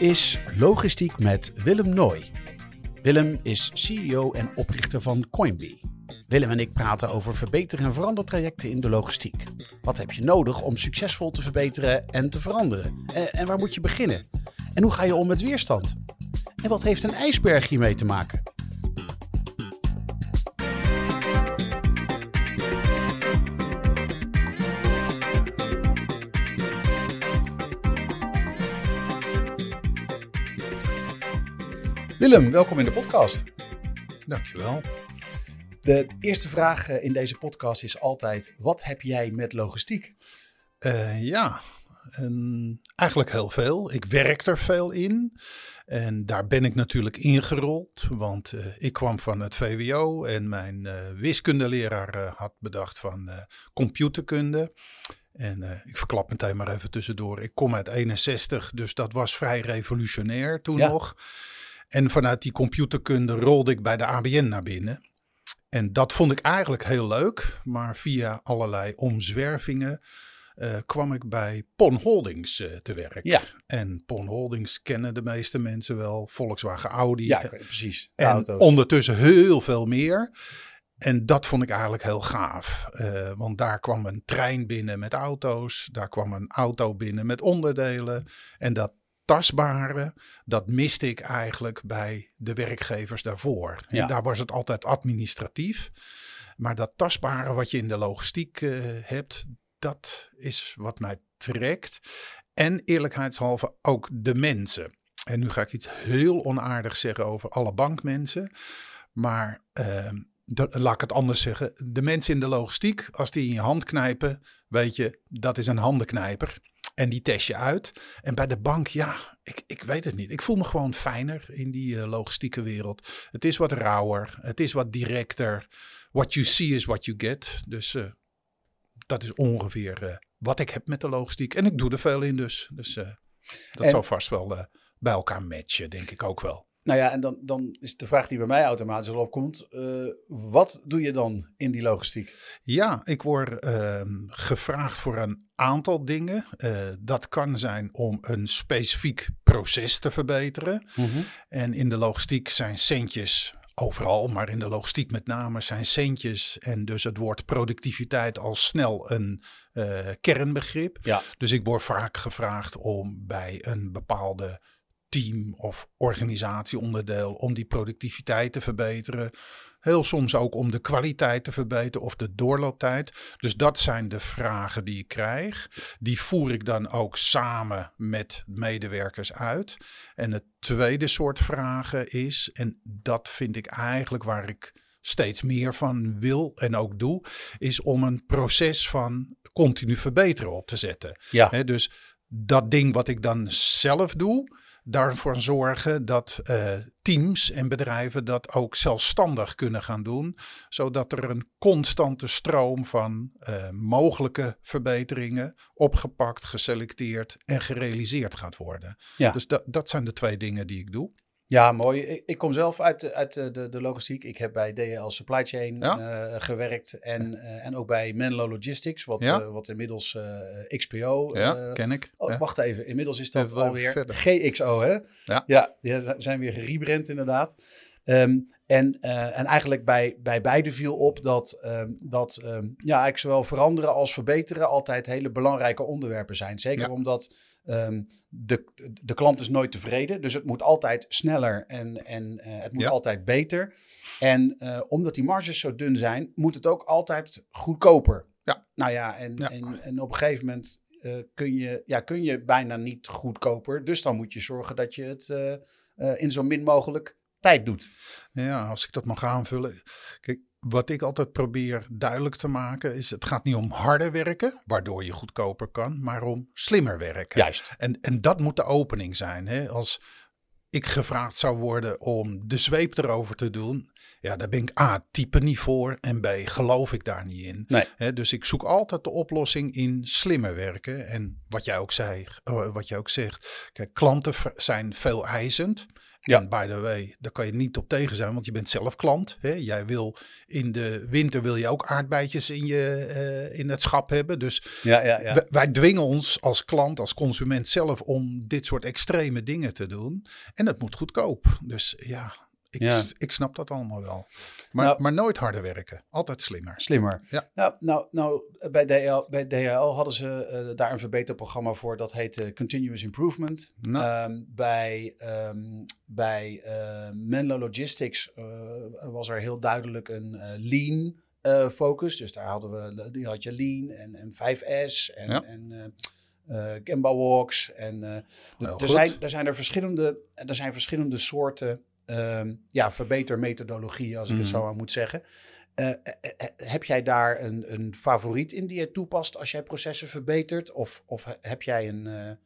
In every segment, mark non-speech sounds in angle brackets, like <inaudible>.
Is Logistiek met Willem Nooy. Willem is CEO en oprichter van Coinbee. Willem en ik praten over verbeter- en verandertrajecten in de logistiek. Wat heb je nodig om succesvol te verbeteren en te veranderen? En, en waar moet je beginnen? En hoe ga je om met weerstand? En wat heeft een ijsberg hiermee te maken? Willem, welkom in de podcast. Dankjewel. De eerste vraag eh, in deze podcast is altijd: wat heb jij met logistiek? Uh, ja, en eigenlijk heel veel. Ik werk er veel in. En daar ben ik natuurlijk ingerold, want uh, ik kwam van het VWO en mijn uh, wiskundeleraar had bedacht van computerkunde. En ik verklap meteen maar even tussendoor. Ik kom uit 61, dus dat was vrij revolutionair toen ja. nog. En vanuit die computerkunde rolde ik bij de ABN naar binnen. En dat vond ik eigenlijk heel leuk, maar via allerlei omzwervingen uh, kwam ik bij Pon Holdings uh, te werk. Ja. En Pon Holdings kennen de meeste mensen wel, Volkswagen Audi. Ja, precies. En auto's. ondertussen heel veel meer. En dat vond ik eigenlijk heel gaaf. Uh, want daar kwam een trein binnen met auto's. Daar kwam een auto binnen met onderdelen. En dat tastbare, dat miste ik eigenlijk bij de werkgevers daarvoor. Ja. En daar was het altijd administratief. Maar dat tastbare wat je in de logistiek uh, hebt, dat is wat mij trekt. En eerlijkheidshalve ook de mensen. En nu ga ik iets heel onaardigs zeggen over alle bankmensen. Maar uh, dat, laat ik het anders zeggen. De mensen in de logistiek, als die in je hand knijpen, weet je, dat is een handenknijper. En die test je uit. En bij de bank, ja, ik, ik weet het niet. Ik voel me gewoon fijner in die uh, logistieke wereld. Het is wat rauwer. Het is wat directer. What you see is what you get. Dus uh, dat is ongeveer uh, wat ik heb met de logistiek. En ik doe er veel in dus. Dus dat en, zal vast wel bij elkaar matchen, denk ik ook wel. Nou ja, en dan, dan is de vraag die bij mij automatisch al opkomt. Uh, wat doe je dan in die logistiek? Ja, ik word uh, gevraagd voor een aantal dingen. Uh, dat kan zijn om een specifiek proces te verbeteren. Mhm. Mm -hmm. En in de logistiek zijn centjes overal, maar in de logistiek met name zijn centjes en dus het woord productiviteit al snel een uh, kernbegrip. Ja. Dus ik word vaak gevraagd om bij een bepaalde team of organisatieonderdeel om die productiviteit te verbeteren. Heel soms ook om de kwaliteit te verbeteren of de doorlooptijd. Dus dat zijn de vragen die ik krijg. Die voer ik dan ook samen met medewerkers uit. En het tweede soort vragen is, en dat vind ik eigenlijk waar ik steeds meer van wil en ook doe, is om een proces van continu verbeteren op te zetten. Ja. He, dus dat ding wat ik dan zelf doe, daarvoor zorgen dat uh, teams en bedrijven dat ook zelfstandig kunnen gaan doen, zodat er een constante stroom van uh, mogelijke verbeteringen opgepakt, geselecteerd en gerealiseerd gaat worden. Ja. Dus dat, dat zijn de twee dingen die ik doe. Ja, mooi. Ik, ik kom zelf uit, uit de, de logistiek. Ik heb bij DL Supply Chain Ja. uh, gewerkt en, uh, en ook bij Menlo Logistics, wat, Ja. uh, wat inmiddels XPO. Ja, eh, ken ik. Oh, Ja. wacht even, inmiddels is dat alweer verder. GXO, hè? Ja. Ja, die zijn weer gerebrand inderdaad. Ehm, en, eh, en eigenlijk bij, bij beide viel op dat, ehm, dat ehm, ja, eigenlijk zowel veranderen als verbeteren altijd hele belangrijke onderwerpen zijn. Zeker Ja. omdat de, de klant is nooit tevreden. Dus het moet altijd sneller en, en eh, het moet Ja. altijd beter. En eh, omdat die marges zo dun zijn, moet het ook altijd goedkoper. Ja. Nou ja, en, Ja. En, en op een gegeven moment kun, je, ja, kun je bijna niet goedkoper. Dus dan moet je zorgen dat je het in zo min mogelijk tijd doet. Ja, als ik dat mag aanvullen. Kijk, wat ik altijd probeer duidelijk te maken is: het gaat niet om harder werken, waardoor je goedkoper kan, maar om slimmer werken. Juist. En, en dat moet de opening zijn. Hè? Als ik gevraagd zou worden om de zweep erover te doen, ja, daar ben ik A, type niet voor en B, geloof ik daar niet in. Nee. Dus ik zoek altijd de oplossing in slimmer werken. En wat jij ook zei, eh, wat jij ook zegt, kijk, klanten zijn veel eisend. Ja. En by the way, daar kan je niet op tegen zijn, want je bent zelf klant. Hè? Jij wil in de winter wil je ook aardbeidjes in, je, eh, in het schap hebben. Dus Ja, ja, ja. wij, wij dwingen ons als klant, als consument zelf om dit soort extreme dingen te doen. En het moet goedkoop. Dus ja, ik, Ja. ik snap dat allemaal wel. Maar, Nou- maar nooit harder werken. Altijd slimmer. Slimmer. Ja. Nou, nou, nou bij, DHL, bij DHL hadden ze eh, daar een verbeterprogramma voor. Dat heette Continuous Improvement. Nou, Ehm, bij ehm, bij eh, Menlo Logistics eh, was er heel duidelijk een lean focus. Dus daar hadden we, die had je lean en, en 5S en, Ja. en Gemba Walks. En Heel er, zijn, er zijn er verschillende, er zijn verschillende soorten ehm, ja, verbetermethodologieën, als ik het Mhm. zo aan moet zeggen. Eh, eh, eh, heb jij daar een, een favoriet in die je toepast als jij processen verbetert? Of, of heb jij een,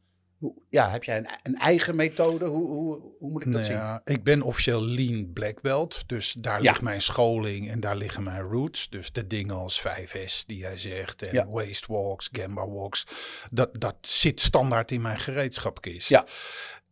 ja, heb jij een, een eigen methode? Hoe, hoe, hoe moet ik dat nou zien? ja, ik ben officieel Lean Black Belt. Dus daar Ja. ligt mijn scholing en daar liggen mijn roots. Dus de dingen als 5S die jij zegt. En Ja. waste walks, Gamba walks. Dat, dat zit standaard in mijn gereedschapkist. Ja.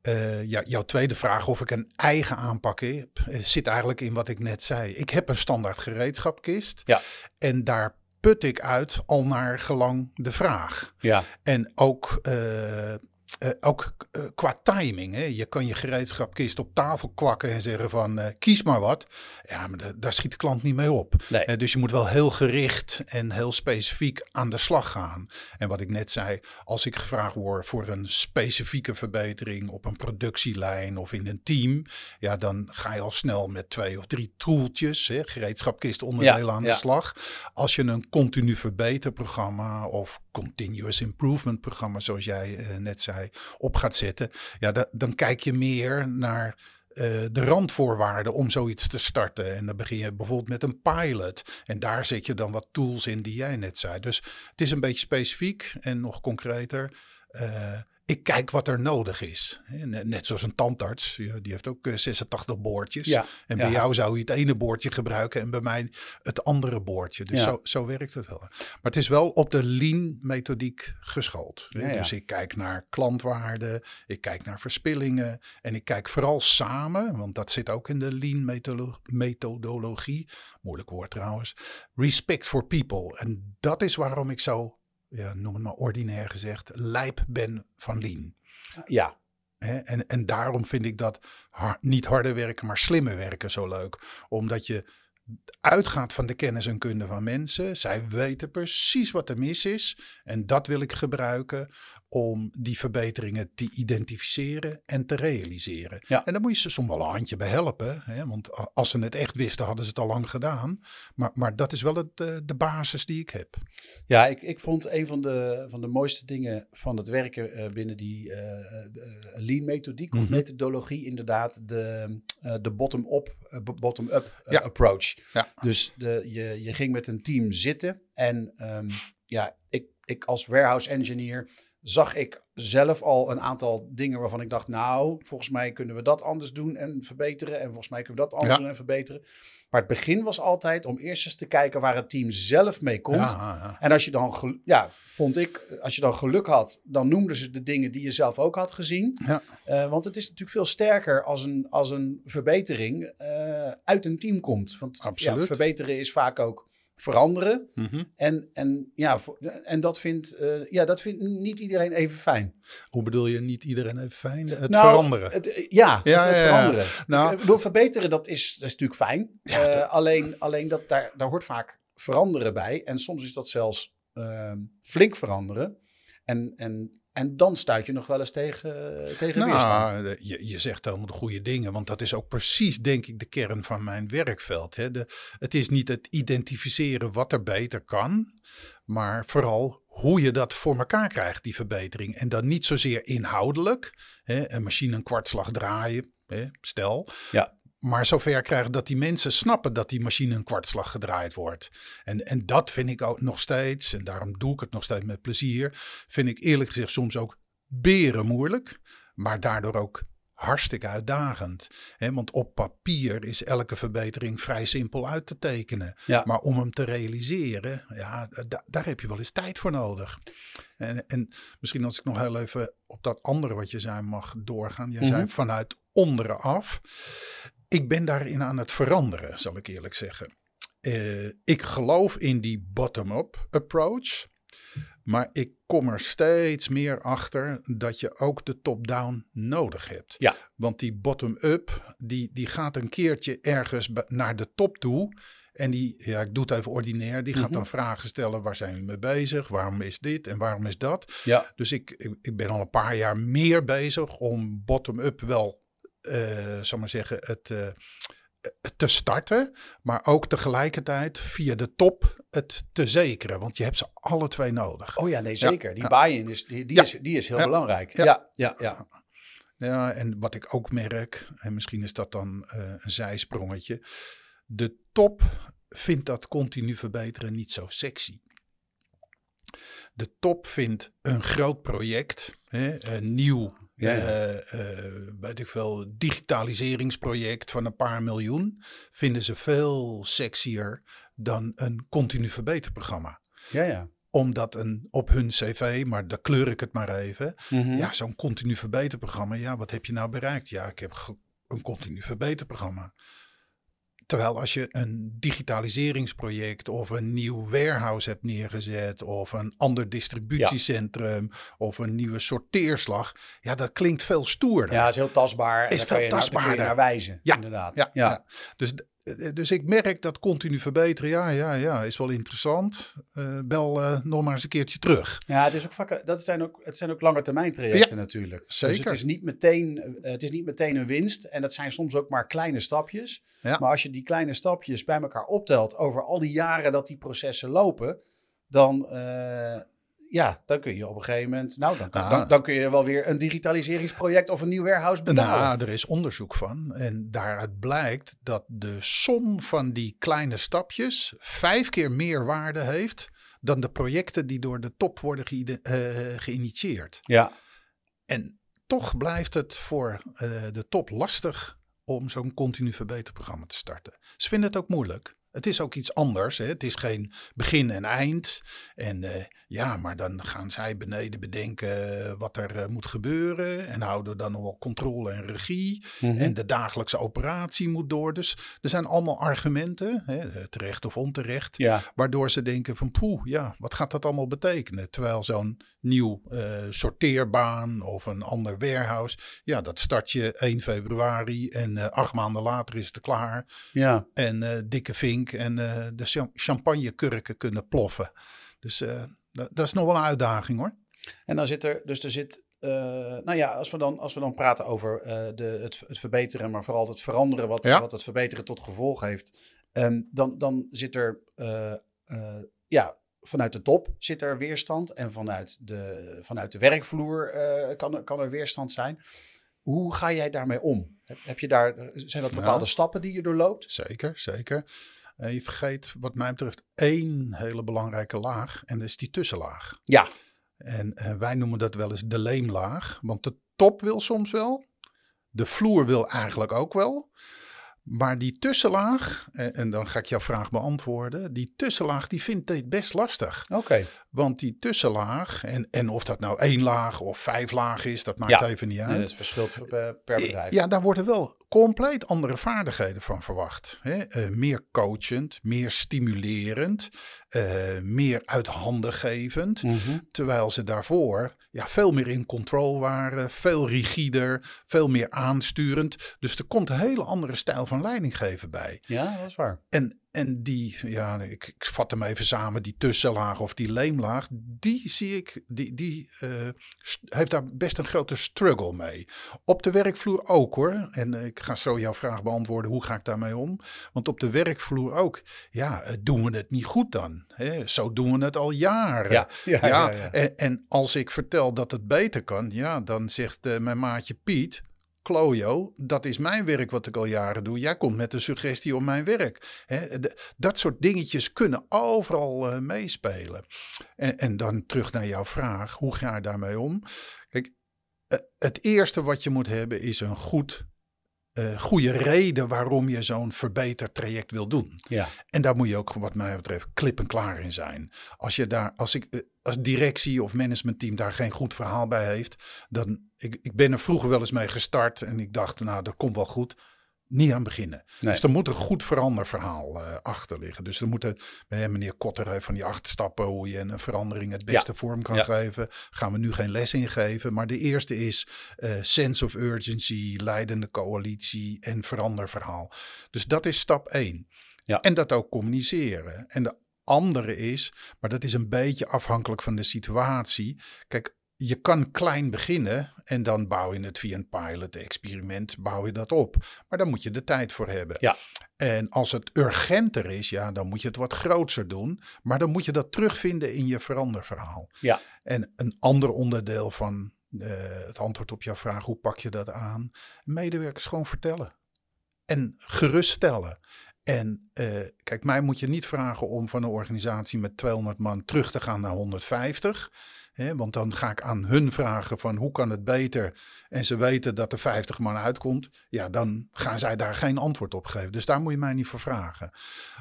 Eh, ja, jouw tweede vraag of ik een eigen aanpak heb, eh, zit eigenlijk in wat ik net zei. Ik heb een standaard gereedschapkist. Ja. En daar put ik uit al naar gelang de vraag. Ja, En ook, eh, eh, ook eh, qua timing. Hè? Je kan je gereedschapkist op tafel kwakken en zeggen van eh, kies maar wat. Ja, maar da- daar schiet de klant niet mee op. Nee. Dus je moet wel heel gericht en heel specifiek aan de slag gaan. En wat ik net zei, als ik gevraagd word voor een specifieke verbetering op een productielijn of in een team. Ja, dan ga je al snel met twee of drie toeltjes, hè, gereedschapkist onderdelen Ja, aan de slag. Als je een continu verbeterprogramma of continuous improvement programma, zoals jij eh, net zei, op gaat zetten, ja, da- dan kijk je meer naar eh, de randvoorwaarden om zoiets te starten. En dan begin je bijvoorbeeld met een pilot. En daar zet je dan wat tools in die jij net zei. Dus het is een beetje specifiek en nog concreter. Eh, ik kijk wat er nodig is. Net zoals een tandarts, die heeft ook eh, 86 boordjes. Ja, En ja. bij jou zou je het ene boordje gebruiken en bij mij het andere boordje. Dus Ja. zo, zo werkt het wel. Maar het is wel op de lean methodiek geschoold. Dus ik kijk naar klantwaarden, ik kijk naar verspillingen en ik kijk vooral samen, want dat zit ook in de lean methodolo- methodologie. Moeilijk woord trouwens. Respect for people. En dat is waarom ik zo, ja, noem het maar ordinair gezegd, lijp ben van lean. ja, En, en daarom vind ik dat niet harder werken, maar slimmer werken zo leuk. Omdat je uitgaat van de kennis en kunde van mensen. Zij weten precies wat er mis is. En dat wil ik gebruiken om die verbeteringen te identificeren en te realiseren. Ja. En daar moet je ze soms wel een handje bij helpen. Hè? Want als ze het echt wisten, hadden ze het al lang gedaan. Maar, maar dat is wel het, de basis die ik heb. Ja, ik, ik vond een van de, van de mooiste dingen van het werken eh, binnen die eh, eh, lean methodiek of Mhm. methodologie inderdaad de, de bottom-up bottom-up eh, Ja. approach. Ja. Dus de, je, je ging met een team zitten en ehm, ja, ik, ik als warehouse engineer zag ik zelf al een aantal dingen waarvan ik dacht, nou, volgens mij kunnen we dat anders doen en verbeteren en volgens mij kunnen we dat anders Ja. doen en verbeteren. Maar het begin was altijd om eerst eens te kijken waar het team zelf mee komt. Ja, ja. En als je dan, ja, vond ik, als je dan geluk had, dan noemden ze de dingen die je zelf ook had gezien. Eh, want het is natuurlijk veel sterker als een, als een verbetering eh, uit een team komt. Want Absoluut. verbeteren is vaak ook veranderen. Mhm. En, en, ja, en dat, vindt, eh, ja, dat vindt niet iedereen even fijn. Hoe bedoel je niet iedereen even fijn? Het Nou, veranderen. Het, eh, ja, Ja, het, het ja, ja. veranderen. Nou- Ik bedoel, verbeteren, dat is, dat is natuurlijk fijn. Ja, Eh, alleen alleen dat daar, daar hoort vaak veranderen bij. En soms is dat zelfs ehm, flink veranderen. En, en, en dan stuit je nog wel eens tegen, tegen weerstand. Nou, de- je, je zegt helemaal de goede dingen, want dat is ook precies, denk ik, de kern van mijn werkveld. Hè. De, het is niet het identificeren wat er beter kan, maar vooral hoe je dat voor elkaar krijgt, die verbetering. En dan niet zozeer inhoudelijk, hè, een machine een kwartslag draaien, hè, stel. Ja. Maar zover krijgen dat die mensen snappen dat die machine een kwartslag gedraaid wordt. En, en dat vind ik ook nog steeds, en daarom doe ik het nog steeds met plezier, vind ik eerlijk gezegd soms ook beren moeilijk, maar daardoor ook hartstikke uitdagend. Want op papier is elke verbetering vrij simpel uit te tekenen. Ja. Maar om hem te realiseren, ja, da- daar heb je wel eens tijd voor nodig. En, en misschien als ik nog heel even op dat andere wat je zei mag doorgaan. Jij zei Mhm. vanuit onderen af. Ik ben daarin aan het veranderen, zal ik eerlijk zeggen. Eh, ik geloof in die bottom-up approach. Maar ik kom er steeds meer achter dat je ook de top-down nodig hebt. Ja. Want die bottom-up, die, die gaat een keertje ergens naar de top toe. En die, ja, ik doe het even ordinair, die gaat Mhm. dan vragen stellen: waar zijn jullie mee bezig? Waarom is dit en waarom is dat? Ja. Dus ik, ik, ik ben al een paar jaar meer bezig om bottom-up wel, zal maar zeggen, het eh, te starten. Maar ook tegelijkertijd via de top het te zekeren. Want je hebt ze alle twee nodig. Oh ja, nee, zeker. Die ja. buy-in is, die, die Ja. is, die is heel belangrijk. Ja. Ja, ja, ja. Ja, en wat ik ook merk, en misschien is dat dan eh, een zijsprongetje. De top vindt dat continu verbeteren niet zo sexy. De top vindt een groot project, hè, een nieuw Ja, ja. eh, eh, weet ik veel, digitaliseringsproject van een paar miljoen, vinden ze veel sexier dan een continu verbeterprogramma. ja, ja. Omdat een, op hun cv, maar daar kleur ik het maar even, Mhm. ja, zo'n continu verbeterprogramma. Ja, wat heb je nou bereikt? Ja, ik heb een continu verbeterprogramma. Terwijl als je een digitaliseringsproject of een nieuw warehouse hebt neergezet of een ander distributiecentrum of een nieuwe sorteerslag, ja, dat klinkt veel stoerder. Ja, is heel tastbaar. Is veel je naar- tastbaarder. naar wijzen, Ja, inderdaad. Ja, ja. Dus, dus ik merk dat continu verbeteren, ja, ja, ja, is wel interessant. Eh, bel eh, nog maar eens een keertje terug. Ja, het, is ook vaak, dat zijn ook, het zijn ook lange termijn trajecten natuurlijk. Dus zeker. het is, niet meteen, eh, het is niet meteen een winst. En dat zijn soms ook maar kleine stapjes. Ja. Maar als je die kleine stapjes bij elkaar optelt over al die jaren dat die processen lopen, dan, eh, ja, dan kun je op een gegeven moment, nou, dan, kan- Ja. dan, dan kun je wel weer een digitaliseringsproject of een nieuw warehouse betalen. Nou, er is onderzoek van. En daaruit blijkt dat de som van die kleine stapjes vijf keer meer waarde heeft dan de projecten die door de top worden geïde- eh, geïnitieerd. ja, En toch blijft het voor eh, de top lastig om zo'n continu verbeterprogramma te starten. Ze vinden het ook moeilijk. Het is ook iets anders. Hè? Het is geen begin en eind. En eh, ja, maar dan gaan zij beneden bedenken wat er eh, moet gebeuren. En houden dan nog wel controle en regie. Mhm. En de dagelijkse operatie moet door. Dus er zijn allemaal argumenten, hè, terecht of onterecht. ja. Waardoor ze denken van poeh, ja, wat gaat dat allemaal betekenen? Terwijl zo'n nieuw eh, sorteerbaan of een ander warehouse, ja, dat start je 1 februari en eh, acht maanden later is het klaar. ja. En eh, dikke en eh, de cham- champagnekurken kunnen ploffen. Dus eh, dat, dat is nog wel een uitdaging hoor. En dan zit er, dus er zit, eh, nou ja, als we dan, als we dan praten over de, het, het verbeteren, maar vooral het veranderen wat, Ja. wat het verbeteren tot gevolg heeft, ehm, dan, dan zit er, ja, vanuit de top zit er weerstand en vanuit de, vanuit de werkvloer kan, er, kan er weerstand zijn. Hoe ga jij daarmee om? Heb, je daar, zijn dat Ja. bepaalde stappen die je doorloopt? Zeker, zeker. Eh, je vergeet wat mij betreft één hele belangrijke laag en dat is die tussenlaag. Ja, En eh, wij noemen dat wel eens de leemlaag. Want de top wil soms wel. De vloer wil eigenlijk ook wel. Maar die tussenlaag, en, en dan ga ik jouw vraag beantwoorden. Die tussenlaag die vindt dit best lastig. oké. Want die tussenlaag, en, en of dat nou één laag of vijf laag is, dat maakt Ja. even niet En uit. het verschilt per, per bedrijf. Ja, daar worden wel compleet andere vaardigheden van verwacht. Hè? Eh, meer coachend, meer stimulerend, eh, meer uit handen gevend. Mhm. Terwijl ze daarvoor ja, veel meer in controle waren, veel rigider, veel meer aansturend. Dus er komt een hele andere stijl van leidinggeven bij. Ja, dat is waar. En, en die, ja, ik, ik vat hem even samen, die tussenlaag of die leemlaag, die zie ik, die, die eh, heeft daar best een grote struggle mee. Op de werkvloer ook hoor. En eh, ik ga zo jouw vraag beantwoorden, hoe ga ik daarmee om? Want op de werkvloer ook, ja, eh, doen we het niet goed dan? Hè? Zo doen we het al jaren. Ja, <laughs> ja, Ja, ja, ja. En, en als ik vertel dat het beter kan, ja, dan zegt mijn maatje Piet, Klojo, dat is mijn werk wat ik al jaren doe. Jij komt met een suggestie om mijn werk. Dat soort dingetjes kunnen overal uh, meespelen. En, en dan terug naar jouw vraag, hoe ga je daarmee om? Kijk, uh, het eerste wat je moet hebben is een goed uh, goede reden waarom je zo'n verbeterd traject wil doen. Ja. En daar moet je ook, wat mij betreft, klip en klaar in zijn. Als je daar, als ik, uh, als directie of managementteam daar geen goed verhaal bij heeft, dan, ik, ik ben er vroeger wel eens mee gestart en ik dacht, nou, dat komt wel goed niet aan beginnen. Dus er moet een goed veranderverhaal uh, achter liggen. Dus er moeten, uh, meneer Kotter heeft van die acht stappen hoe je een verandering het beste vorm kan ja. geven. Gaan we nu geen les in geven. Maar de eerste is uh, sense of urgency, leidende coalitie en veranderverhaal. Dus dat is stap één. Ja. En dat ook communiceren. En de andere is, maar dat is een beetje afhankelijk van de situatie. Kijk, je kan klein beginnen en dan bouw je het via een pilot, experiment, bouw je dat op. Maar dan moet je de tijd voor hebben. Ja. En als het urgenter is, ja, dan moet je het wat groter doen. Maar dan moet je dat terugvinden in je veranderverhaal. Ja. En een ander onderdeel van uh, het antwoord op jouw vraag, hoe pak je dat aan? Medewerkers gewoon vertellen. En geruststellen. En uh, kijk, mij moet je niet vragen om van een organisatie met 200 man terug te gaan naar 150. Want dan ga ik aan hun vragen van hoe kan het beter en ze weten dat er 50 man uitkomt. Ja, dan gaan zij daar geen antwoord op geven. Dus daar moet je mij niet voor vragen.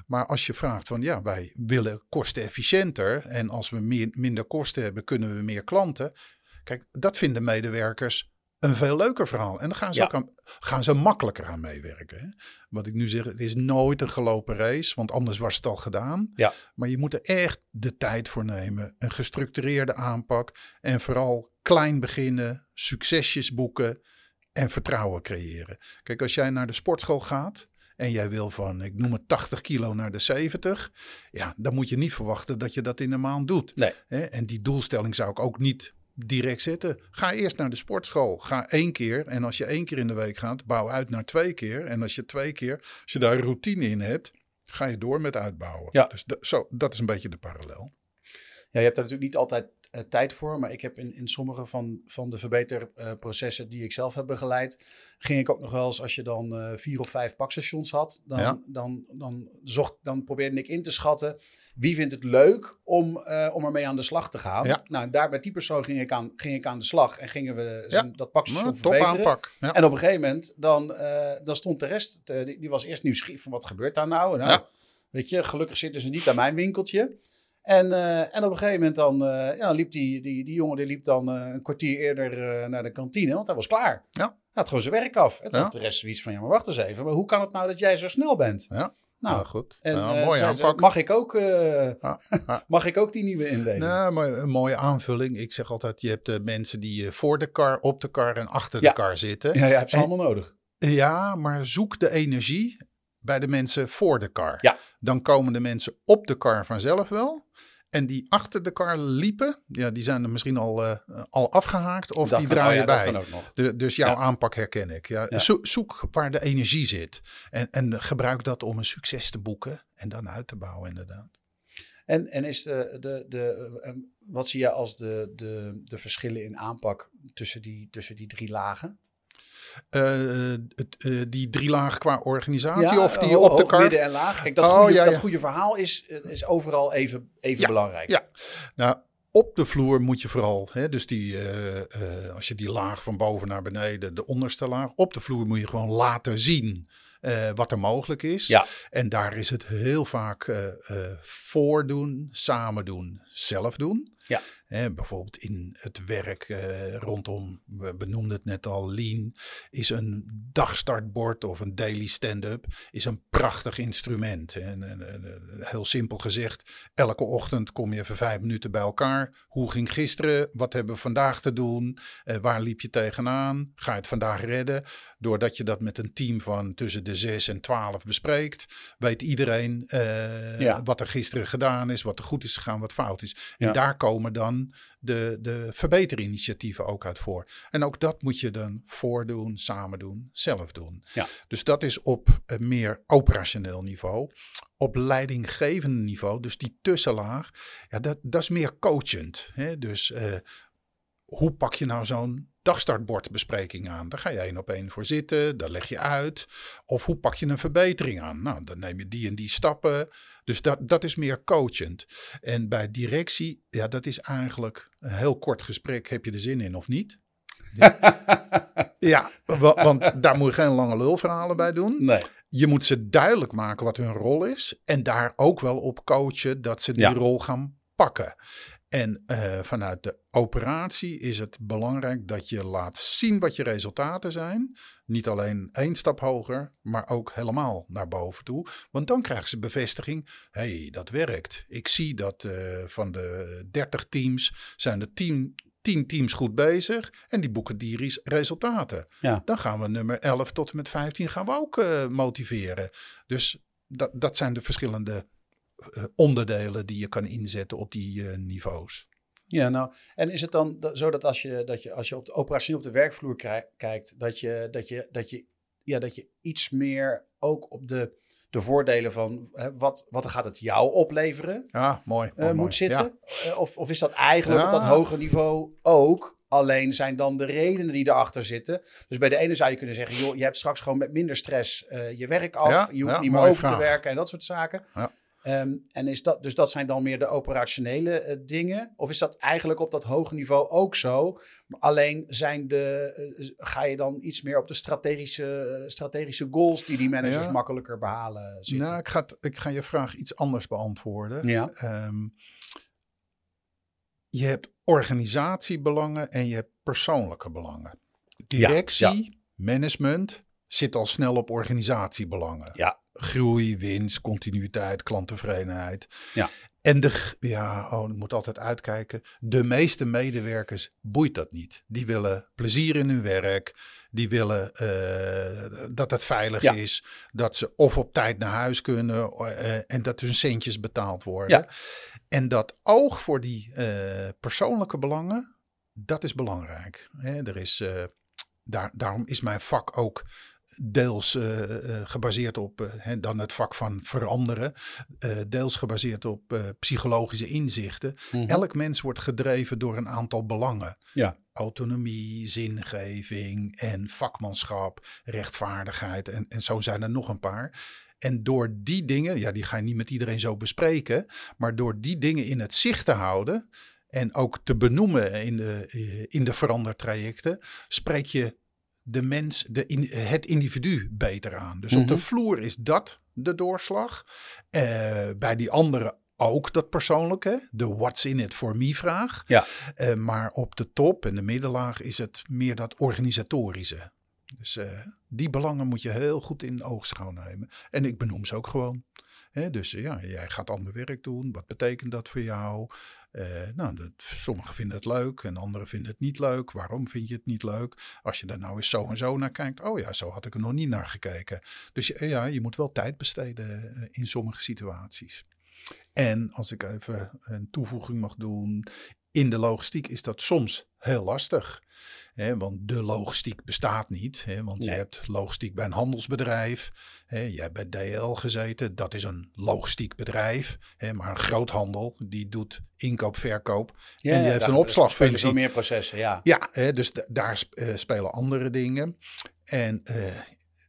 Maar als je vraagt van ja, wij willen kosten efficiënter en als we meer, minder kosten hebben, kunnen we meer klanten. Kijk, dat vinden medewerkers een veel leuker verhaal. En dan gaan ze, Ja. ook aan, gaan ze makkelijker aan meewerken. Hè? Wat ik nu zeg, het is nooit een gelopen race, want anders was het al gedaan. Ja. Maar je moet er echt de tijd voor nemen. Een gestructureerde aanpak. En vooral klein beginnen, succesjes boeken en vertrouwen creëren. Kijk, als jij naar de sportschool gaat en jij wil van, ik noem het 80 kilo naar de 70. Ja, dan moet je niet verwachten dat je dat in een maand doet. Nee. Hè? En die doelstelling zou ik ook niet direct zetten. Ga eerst naar de sportschool. Ga één keer. En als je één keer in de week gaat, bouw uit naar twee keer. En als je twee keer, als je daar routine in hebt, ga je door met uitbouwen. Ja. Dus zo, dat is een beetje de parallel. Ja, je hebt er natuurlijk niet altijd eh, tijd voor, maar ik heb in, in sommige van, van de verbeterprocessen die ik zelf heb begeleid, ging ik ook nog wel eens, als je dan eh, vier of vijf pakstations had, dan, Ja. dan, dan, zocht, dan probeerde ik in te schatten wie vindt het leuk om, eh, om ermee aan de slag te gaan. Ja. Nou, daar bij die persoon ging ik aan, ging ik aan de slag en gingen we zijn- dat pakstation top verbeteren. aanpak. Ja. En op een gegeven moment, dan, dan stond de rest, die, die was eerst nieuwsgierig van wat gebeurt daar nou? nou Ja. Weet je, gelukkig zitten ze niet aan mijn winkeltje. En, eh, en op een gegeven moment dan, eh, ja, liep die, die, die jongen die liep dan eh, een kwartier eerder naar de kantine, want hij was klaar. Ja. Hij had gewoon zijn werk af. En toen Ja. had de rest zoiets van, ja maar wacht eens even, maar hoe kan het nou dat jij zo snel bent? Ja. Nou, Nou, goed. en Ja, mooi zei ze, aanpak. mag, ik ook, <laughs> mag ik ook die nieuwe indeling? Nee, maar een mooie aanvulling. Ik zeg altijd, je hebt de mensen die voor de kar, op de kar en achter de kar zitten. Ja, je hebt ze En- allemaal nodig. Ja, maar zoek de energie bij de mensen voor de kar. Ja. Dan komen de mensen op de kar vanzelf wel. En die achter de kar liepen, ja, die zijn er misschien al, eh, al afgehaakt of Dat die kan- draaien oh ja, bij. De, dus jouw Ja. aanpak herken ik. Ja. Ja. Zo- zoek waar de energie zit. En, en gebruik dat om een succes te boeken en dan uit te bouwen inderdaad. En, en is de, de, de, eh, wat zie je als de, de, de verschillen in aanpak tussen die, tussen die drie lagen? Eh, eh, die drie laag qua organisatie of die op de kar? midden en laag. Kijk, dat, Oh, goede, ja, dat ja. goede verhaal is, eh, is overal even, even Ja, belangrijk. ja. Nou, op de vloer moet je vooral, hè, dus die, als je die laag van boven naar beneden, de onderste laag, op de vloer moet je gewoon laten zien wat er mogelijk is. Ja. En daar is het heel vaak voordoen, samen doen, zelf doen. Ja. Hè, bijvoorbeeld in het werk eh, rondom, we benoemden het net al, lean, is een dagstartbord of een daily stand-up is een prachtig instrument. En, en- en- en heel simpel gezegd, elke ochtend kom je even vijf minuten bij elkaar. Hoe ging gisteren? Wat hebben we vandaag te doen? Eh, waar liep je tegenaan? Ga je het vandaag redden? Doordat je dat met een team van tussen de zes en twaalf bespreekt, weet iedereen eh, Ja. wat er gisteren gedaan is, wat er goed is gegaan, wat fout is. En Ja. daar komen dan de, de verbeterinitiatieven ook uit voor. En ook dat moet je dan voordoen, samen doen, zelf doen. Ja. Dus dat is op een meer operationeel niveau. Op leidinggevend niveau, dus die tussenlaag, ja, dat, dat is meer coachend. Hè? Dus eh, hoe pak je nou zo'n dagstartbordbespreking aan. Daar ga je één op één voor zitten, daar leg je uit. Of hoe pak je een verbetering aan? Nou, dan neem je die en die stappen. Dus dat, dat is meer coachend. En bij directie, ja, dat is eigenlijk een heel kort gesprek. Heb je er zin in of niet? ja, want daar moet je geen lange lulverhalen bij doen. Nee. Je moet ze duidelijk maken wat hun rol is. En daar ook wel op coachen dat ze die rol gaan pakken. En uh, vanuit de operatie is het belangrijk dat je laat zien wat je resultaten zijn. Niet alleen één stap hoger, maar ook helemaal naar boven toe. Want dan krijgen ze bevestiging: hé, hey, dat werkt. Ik zie dat uh, van de 30 teams zijn er 10, 10 teams goed bezig en die boeken die resultaten. Ja. Dan gaan we nummer 11 tot en met 15 gaan we ook uh, motiveren. Dus dat, dat zijn de verschillende onderdelen die je kan inzetten op die uh, niveaus. Ja, nou, en is het dan zo dat als je, dat je, als je op de operatie op de werkvloer kijkt, dat je, dat, je, dat, je, ja, dat je iets meer ook op de, de voordelen van hè, wat, wat gaat het jou opleveren ja, mooi, uh, mooi, moet zitten? Ja. of, of is dat eigenlijk ja. op dat hoge niveau ook? Alleen zijn dan de redenen die erachter zitten. Dus bij de ene zou je kunnen zeggen: joh, je hebt straks gewoon met minder stress je werk af. je hoeft niet meer over vraag. te werken en dat soort zaken. Ja. Um, en is dat, dus dat zijn dan meer de operationele uh, dingen? Of is dat eigenlijk op dat hoge niveau ook zo? Alleen zijn de, uh, ga je dan iets meer op de strategische, uh, strategische goals die die managers ja. makkelijker behalen zitten? Nou, ik ga, ik ga je vraag iets anders beantwoorden. Ja. Um, je hebt organisatiebelangen en je hebt persoonlijke belangen. Directie, ja, management zit al snel op organisatiebelangen. Ja groei, winst, continuïteit, klanttevredenheid. Ja. En de, ja, oh, ik moet altijd uitkijken. De meeste medewerkers boeit dat niet. Die willen plezier in hun werk. Die willen uh, dat het veilig ja. is. Dat ze of op tijd naar huis kunnen. Uh, en dat hun centjes betaald worden. Ja. En dat oog voor die uh, persoonlijke belangen, dat is belangrijk. Hè, er is, daar, daarom is mijn vak ook deels uh, uh, gebaseerd op uh, dan het vak van veranderen, deels gebaseerd op psychologische inzichten. Mhm. Mm -hmm. Elk mens wordt gedreven door een aantal belangen. Ja. Autonomie, zingeving en vakmanschap, rechtvaardigheid en, en zo zijn er nog een paar. En door die dingen, ja, die ga je niet met iedereen zo bespreken, maar door die dingen in het zicht te houden en ook te benoemen in de, in de verandertrajecten, spreek je de mens, de in, het individu beter aan. Dus op de vloer is dat de doorslag. Uh, bij die andere ook dat persoonlijke, de what's in it for me vraag. Ja. Uh, maar op de top en de middenlaag is het meer dat organisatorische. Dus uh, die belangen moet je heel goed in oogschouw nemen. En ik benoem ze ook gewoon. Dus ja, jij gaat ander werk doen. Wat betekent dat voor jou? Uh, nou, dat, sommigen vinden het leuk en anderen vinden het niet leuk. Waarom vind je het niet leuk? Als je daar nou eens zo en zo naar kijkt. Oh ja, zo had ik er nog niet naar gekeken. Dus ja, je moet wel tijd besteden in sommige situaties. En als ik even een toevoeging mag doen. In de logistiek is dat soms heel lastig. Hè, want de logistiek bestaat niet. Hè, want Nee. je hebt logistiek bij een handelsbedrijf. Hè, je hebt bij DL gezeten. Dat is een logistiek bedrijf. Maar een groothandel die doet inkoop, verkoop. en die heeft daar een opslagfunctie. veel meer processen, ja. Ja, dus da- daar eh, spelen andere dingen. En eh,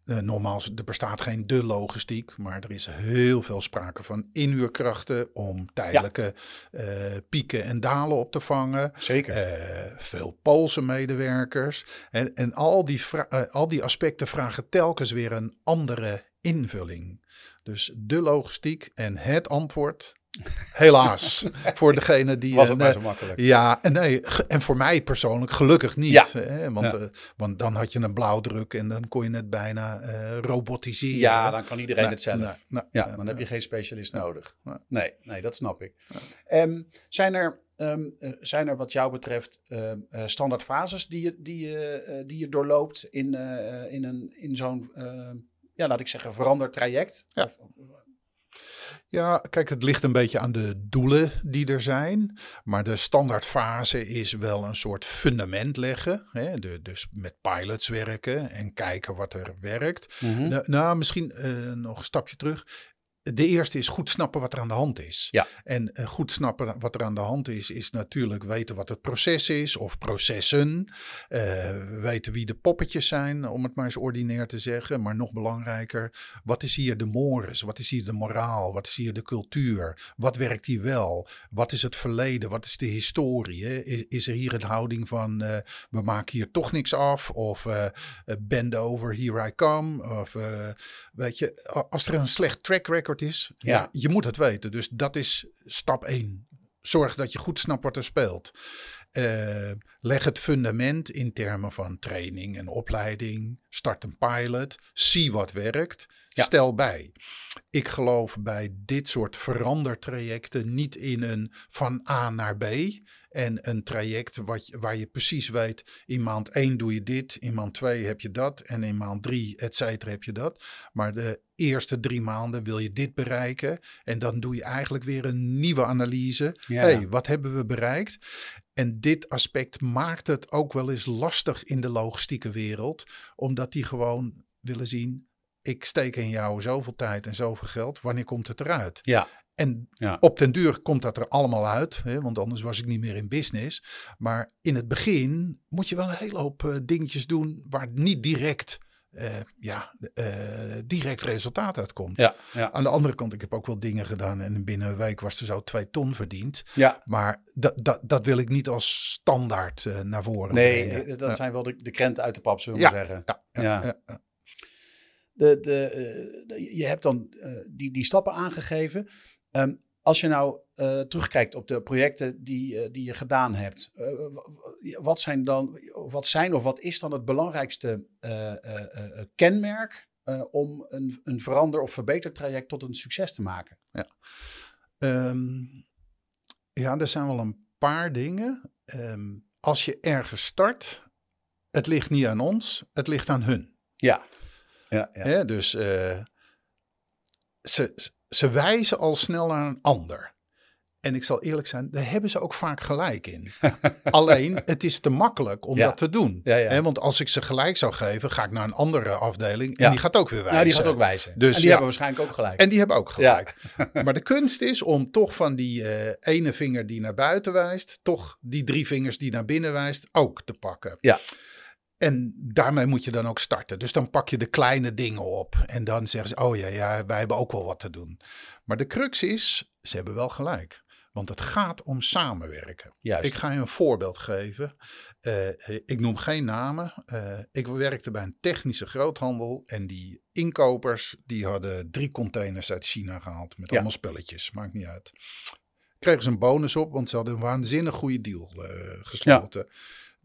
eh, nogmaals, er bestaat geen de logistiek, maar er is heel veel sprake van inhuurkrachten om tijdelijke eh, pieken en dalen op te vangen. Zeker. Eh, veel Poolse medewerkers. En, en al, die al die aspecten vragen telkens weer een andere invulling. Dus de logistiek en het antwoord, helaas, <laughs> voor degene die... Was eh, het maar nee, zo makkelijk. ja, en, nee, en voor mij persoonlijk gelukkig niet. Ja. Hè, want, Ja. eh, want dan had je een blauwdruk en dan kon je het bijna eh, robotiseren. Ja, dan kan iedereen het zelf. Ja, dan heb je geen specialist nodig. Nee. Nee, dat snap ik. Ehm, zijn, er, ehm, eh, zijn er wat jou betreft ehm, eh, standaard fases die je, die, je, eh, die je doorloopt in, eh, in, een, in zo'n, ja, laat ik zeggen, veranderd traject? Ja. Of- Ja, kijk, het ligt een beetje aan de doelen die er zijn. Maar de standaardfase is wel een soort fundament leggen. Hè? De, dus met pilots werken en kijken wat er werkt. Mhm. Nou, nou, misschien eh, nog een stapje terug. De eerste is goed snappen wat er aan de hand is. Ja. En uh, goed snappen wat er aan de hand is, is natuurlijk weten wat het proces is of processen. Uh, weten wie de poppetjes zijn, om het maar eens ordinair te zeggen. Maar nog belangrijker, wat is hier de mores? Wat is hier de moraal? Wat is hier de cultuur? Wat werkt hier wel? Wat is het verleden? Wat is de historie? Hè? Is, is, er hier een houding van uh, we maken hier toch niks af? Of bend over, here I come? Of weet je, als er een slecht track record is. Ja. Je, moet het weten. Dus dat is stap 1. Zorg dat je goed snapt wat er speelt. Uh, leg het fundament in termen van training en opleiding. Start een pilot. Zie wat werkt. Stel bij. Ik geloof bij dit soort verandertrajecten niet in een van A naar B. En een traject wat, waar je precies weet, in maand 1 doe je dit, in maand 2 heb je dat en in maand 3, et cetera, heb je dat. Maar de eerste drie maanden wil je dit bereiken en dan doe je eigenlijk weer een nieuwe analyse. Ja. hey, wat hebben we bereikt? En dit aspect maakt het ook wel eens lastig in de logistieke wereld, omdat die gewoon willen zien, ik steek in jou zoveel tijd en zoveel geld, wanneer komt het eruit? Ja. En op den duur komt dat er allemaal uit, hè, want anders was ik niet meer in business. Maar in het begin moet je wel een hele hoop uh, dingetjes doen waar niet direct, uh, ja, uh, direct resultaat uitkomt. Ja, ja. Aan de andere kant, ik heb ook wel dingen gedaan en binnen een week was er zo twee ton verdiend. Ja. Maar dat, dat, dat wil ik niet als standaard naar voren nee, brengen. Nee, dat zijn wel de, de krenten uit de pap, zullen we zeggen. Ja, ja, De, de, de, je hebt dan die, die stappen aangegeven. Um, als je nou uh, terugkijkt op de projecten die, uh, die je gedaan hebt, uh, wat zijn dan, wat zijn of wat is dan het belangrijkste kenmerk om een, een verander- of verbetertraject tot een succes te maken? Ja, um, ja er zijn wel een paar dingen. Um, als je ergens start, het ligt niet aan ons, het ligt aan hun. Ja. ja, ja. ja dus ze, ze wijzen al snel naar een ander. En ik zal eerlijk zijn, daar hebben ze ook vaak gelijk in. <laughs> Alleen, het is te makkelijk om dat te doen. Ja, ja. want als ik ze gelijk zou geven, ga ik naar een andere afdeling. En die gaat ook weer wijzen. Ja, die gaat ook wijzen. Dus, en die hebben waarschijnlijk ook gelijk. En die hebben ook gelijk. <laughs> maar de kunst is om toch van die uh, ene vinger die naar buiten wijst, toch die drie vingers die naar binnen wijst, ook te pakken. Ja. En daarmee moet je dan ook starten. Dus dan pak je de kleine dingen op. En dan zeggen ze: Oh ja, ja, wij hebben ook wel wat te doen. Maar de crux is: ze hebben wel gelijk. Want het gaat om samenwerken. Juist. Ik ga je een voorbeeld geven. Uh, ik noem geen namen. Uh, ik werkte bij een technische groothandel. En die inkopers die hadden drie containers uit China gehaald. Met ja. allemaal spulletjes. Maakt niet uit. Kregen ze een bonus op, want ze hadden een waanzinnig goede deal uh, gesloten. Ja.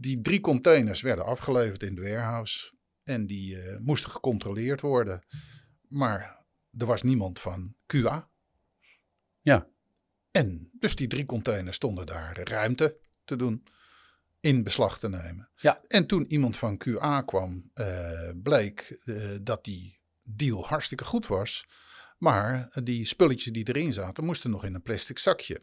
Die drie containers werden afgeleverd in de warehouse. En die uh, moesten gecontroleerd worden. Maar er was niemand van QA. Ja. En dus die drie containers stonden daar ruimte te doen. In beslag te nemen. Ja. En toen iemand van QA kwam, uh, bleek uh, dat die deal hartstikke goed was. Maar die spulletjes die erin zaten, moesten nog in een plastic zakje.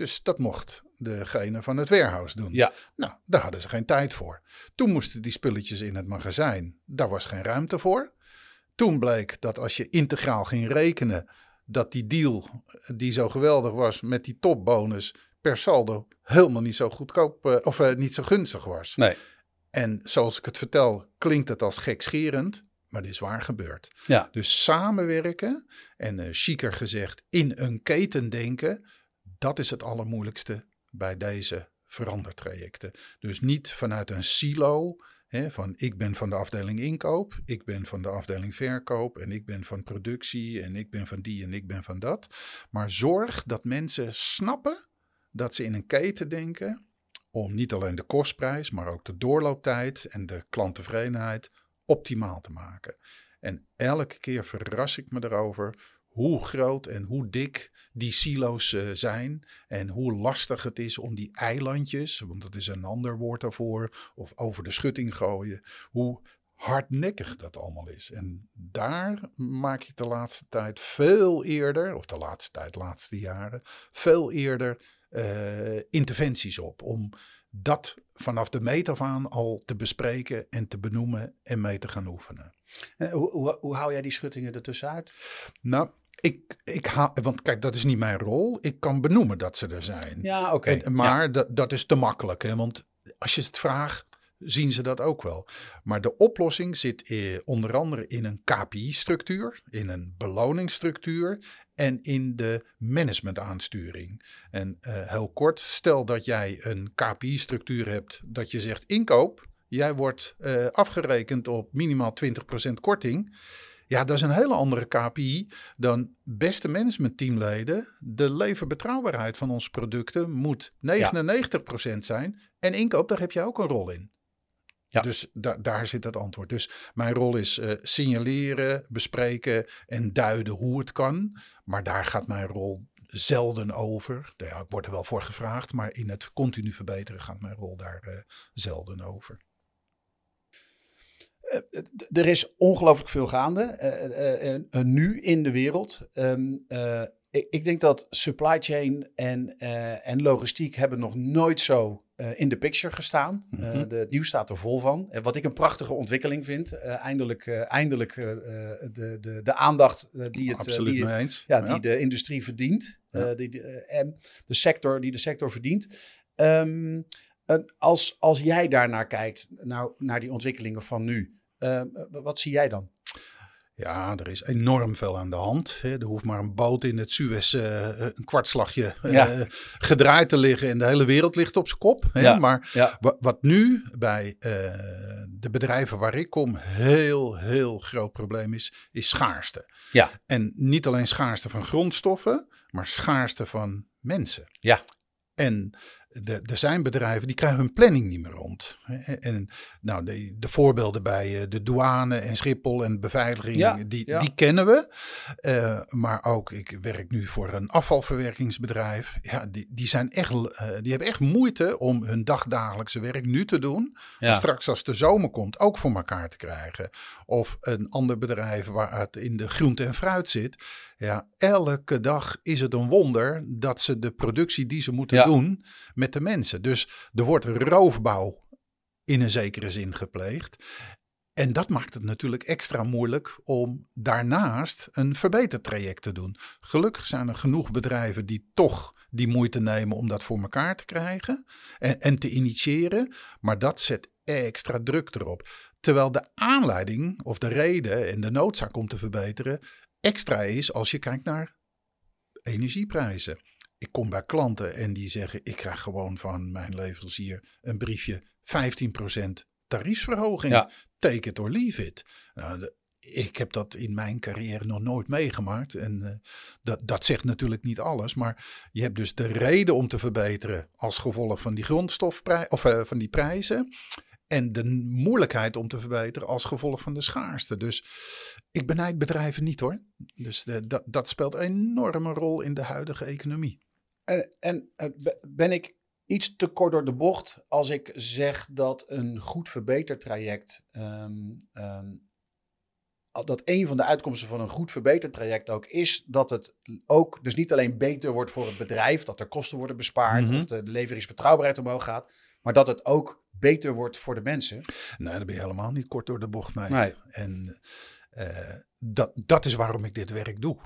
Dus dat mocht degene van het warehouse doen. Ja. Nou, daar hadden ze geen tijd voor. Toen moesten die spulletjes in het magazijn. Daar was geen ruimte voor. Toen bleek dat als je integraal ging rekenen, dat die deal die zo geweldig was met die topbonus per saldo helemaal niet zo goedkoop uh, of uh, niet zo gunstig was. Nee. En zoals ik het vertel, klinkt het als gekscherend, maar dit is waar gebeurd. Ja. Dus samenwerken en uh, chiquer gezegd in een keten denken, dat is het allermoeilijkste bij deze verandertrajecten. Dus niet vanuit een silo van ik ben van de afdeling inkoop, ik ben van de afdeling verkoop en ik ben van productie en ik ben van die en ik ben van dat. Maar zorg dat mensen snappen dat ze in een keten denken om niet alleen de kostprijs, maar ook de doorlooptijd en de klanttevredenheid optimaal te maken. En elke keer verras ik me erover hoe groot en hoe dik die silo's uh, zijn en hoe lastig het is om die eilandjes, want dat is een ander woord daarvoor, of over de schutting gooien, hoe hardnekkig dat allemaal is. En daar maak ik de laatste tijd veel eerder, of de laatste tijd, de laatste jaren, veel eerder uh, interventies op om dat vanaf de meet af aan al te bespreken en te benoemen en mee te gaan oefenen. Hoe, hoe, hoe hou jij die schuttingen ertussenuit? Nou, Ik, ik ha want kijk, dat is niet mijn rol. Ik kan benoemen dat ze er zijn. Ja, oké. Maar dat, dat is te makkelijk. Hè? Want als je het vraagt, zien ze dat ook wel. Maar de oplossing zit eh, onder andere in een KPI-structuur, in een beloningsstructuur en in de managementaansturing. En eh, heel kort, stel dat jij een KPI-structuur hebt dat je zegt inkoop, jij wordt eh, afgerekend op minimaal 20% korting. Ja, dat is een hele andere KPI dan beste managementteamleden. De leverbetrouwbaarheid van onze producten moet 99% zijn. En inkoop, daar heb jij ook een rol in. Ja. Dus da- daar zit het antwoord. Dus mijn rol is eh, signaleren, bespreken en duiden hoe het kan. Maar daar gaat mijn rol zelden over. Ja, ik word er wel voor gevraagd, maar in het continu verbeteren gaat mijn rol daar eh, zelden over. D- er is ongelooflijk veel gaande eh, eh, eh, eh, nu in de wereld. Ehm, eh, ik, ik denk dat supply chain en, eh, en logistiek hebben nog nooit zo eh, in de picture gestaan. Eh, Mhm. de, het nieuws staat er vol van. Wat ik een prachtige ontwikkeling vind. eh, eindelijk eh, eindelijk eh, eh, de, de, de aandacht eh, die, het, eh, Absoluut die, ja, die de industrie verdient. Ja. eh, die, eh, en de sector die de sector verdient. Ehm, als, als jij daarnaar kijkt, nou, naar die ontwikkelingen van nu, eh, wat zie jij dan? Ja, er is enorm veel aan de hand. Hè. Er hoeft maar een boot in het Suez eh, een kwartslagje eh, Ja. gedraaid te liggen en de hele wereld ligt op zijn kop. Hè. Ja. Maar Ja. wat nu bij eh, de bedrijven waar ik kom heel, heel groot probleem is, is schaarste. Ja. En niet alleen schaarste van grondstoffen, maar schaarste van mensen. Ja. En de, er zijn bedrijven die krijgen hun planning niet meer rond. En nou, de, de voorbeelden bij eh, de douane en Schiphol en beveiliging, Ja, die, ja. die kennen we. Eh, maar ook, ik werk nu voor een afvalverwerkingsbedrijf. Ja, die, die, zijn echt, eh, die hebben echt moeite om hun dagdagelijkse werk nu te doen. Ja. Straks als de zomer komt ook voor elkaar te krijgen. Of een ander bedrijf waar het in de groente en fruit zit. Ja, elke dag is het een wonder dat ze de productie die ze moeten doen met de mensen. Dus er wordt roofbouw in een zekere zin gepleegd. En dat maakt het natuurlijk extra moeilijk om daarnaast een verbetertraject te doen. Gelukkig zijn er genoeg bedrijven die toch die moeite nemen om dat voor elkaar te krijgen en, en te initiëren. Maar dat zet extra druk erop. Terwijl de aanleiding of de reden en de noodzaak om te verbeteren extra is als je kijkt naar energieprijzen. Ik kom bij klanten en die zeggen: Ik krijg gewoon van mijn leverancier een briefje 15% tariefsverhoging. Ja. Take it or leave it. Nou, de- ik heb dat in mijn carrière nog nooit meegemaakt. En eh, dat, dat zegt natuurlijk niet alles. Maar je hebt dus de reden om te verbeteren als gevolg van die grondstofprijs of eh, van die prijzen. En de moeilijkheid om te verbeteren als gevolg van de schaarste. Dus ik benijd bedrijven niet hoor. Dus de, dat, dat speelt een enorme rol in de huidige economie. En, en eh, be- ben ik iets te kort door de bocht als ik zeg dat een goed verbetertraject. al- dat een van de uitkomsten van een goed verbetertraject ook is dat het ook dus niet alleen beter wordt voor het bedrijf, dat er kosten worden bespaard Mhm. of de, leveringsbetrouwbaarheid omhoog gaat, maar dat het ook beter wordt voor de mensen. Nee, dan ben je helemaal niet kort door de bocht mee. Nee. En dat, dat is waarom ik dit werk doe.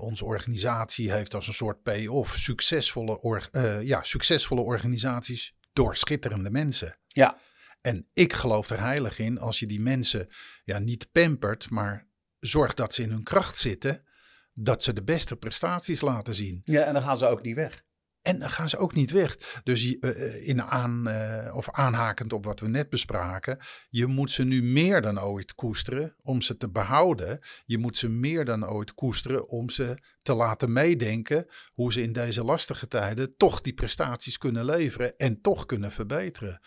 Onze organisatie heeft als een soort payoff succesvolle, or- eh, ja, succesvolle organisaties door schitterende mensen. Ja. En ik geloof er heilig in als je die mensen ja, niet pampert, maar zorgt dat ze in hun kracht zitten, dat ze de beste prestaties laten zien. Ja, en dan gaan ze ook niet weg. En dan gaan ze ook niet weg. Dus je, eh, in aan, eh, of aanhakend op wat we net bespraken, je moet ze nu meer dan ooit koesteren om ze te behouden. Je moet ze meer dan ooit koesteren om ze te laten meedenken hoe ze in deze lastige tijden toch die prestaties kunnen leveren en toch kunnen verbeteren.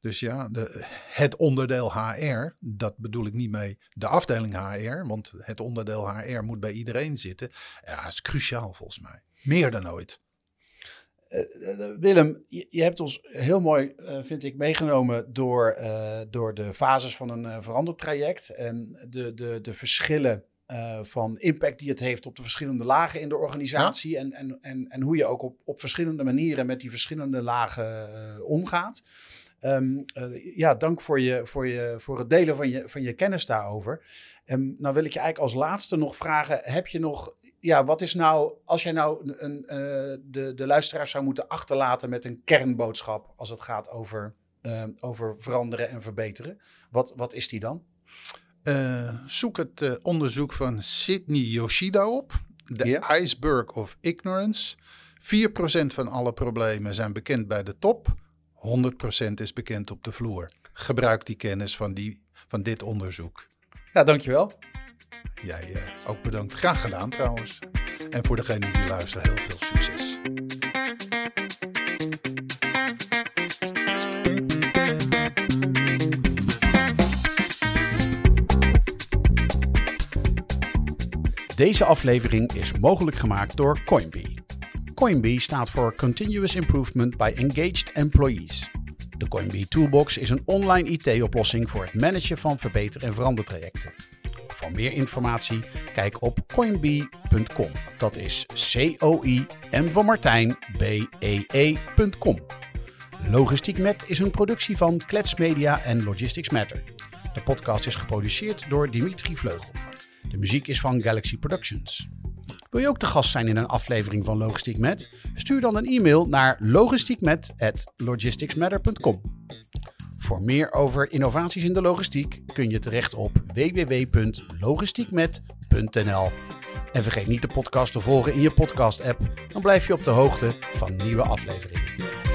Dus ja, de, het onderdeel HR, dat bedoel ik niet mee de afdeling HR, want het onderdeel HR moet bij iedereen zitten. Ja, is cruciaal volgens mij. Meer dan ooit. Eh, eh, Willem, je, je hebt ons heel mooi, eh, vind ik, meegenomen door, door de fases van een verandertraject en de, de, de verschillen van impact die het heeft op de verschillende lagen in de organisatie ja. en, en, en, en hoe je ook op, op verschillende manieren met die verschillende lagen omgaat. Ehm, eh, ja, dank voor, je, voor, je, voor het delen van je, van je kennis daarover. Um, nou wil ik je eigenlijk als laatste nog vragen, heb je nog, ja, wat is nou, als jij nou een, uh, de, de luisteraars zou moeten achterlaten met een kernboodschap als het gaat over, uh, over veranderen en verbeteren, wat, wat is die dan? Uh, zoek het onderzoek van Sidney Yoshida op. The yeah. Iceberg of Ignorance. 4% van alle problemen zijn bekend bij de top. 100% is bekend op de vloer. Gebruik die kennis van, die, van dit onderzoek. Ja, dankjewel. Jij uh, ook bedankt. Graag gedaan trouwens. En voor degene die luisteren, heel veel succes. Deze aflevering is mogelijk gemaakt door Coinbee. Coinbee staat voor Continuous Improvement by Engaged Employees. De Coinbee Toolbox is een online IT-oplossing voor het managen van verbeter- en verandertrajecten. Voor meer informatie kijk op coinbee.com. Dat is C-O-I M van Martijn B-E-E.com. Logistiek Met is een productie van Klets Media en Logistics Matter. De podcast is geproduceerd door Dimitri Vleugel. De muziek is van Galaxy Productions. Wil je ook te gast zijn in een aflevering van Logistiek Met? Stuur dan een e-mail naar logistiekmet@logisticsmatter.com. Voor meer over innovaties in de logistiek kun je terecht op www.logistiekmet.nl. En vergeet niet de podcast te volgen in je podcast-app, dan blijf je op de hoogte van nieuwe afleveringen.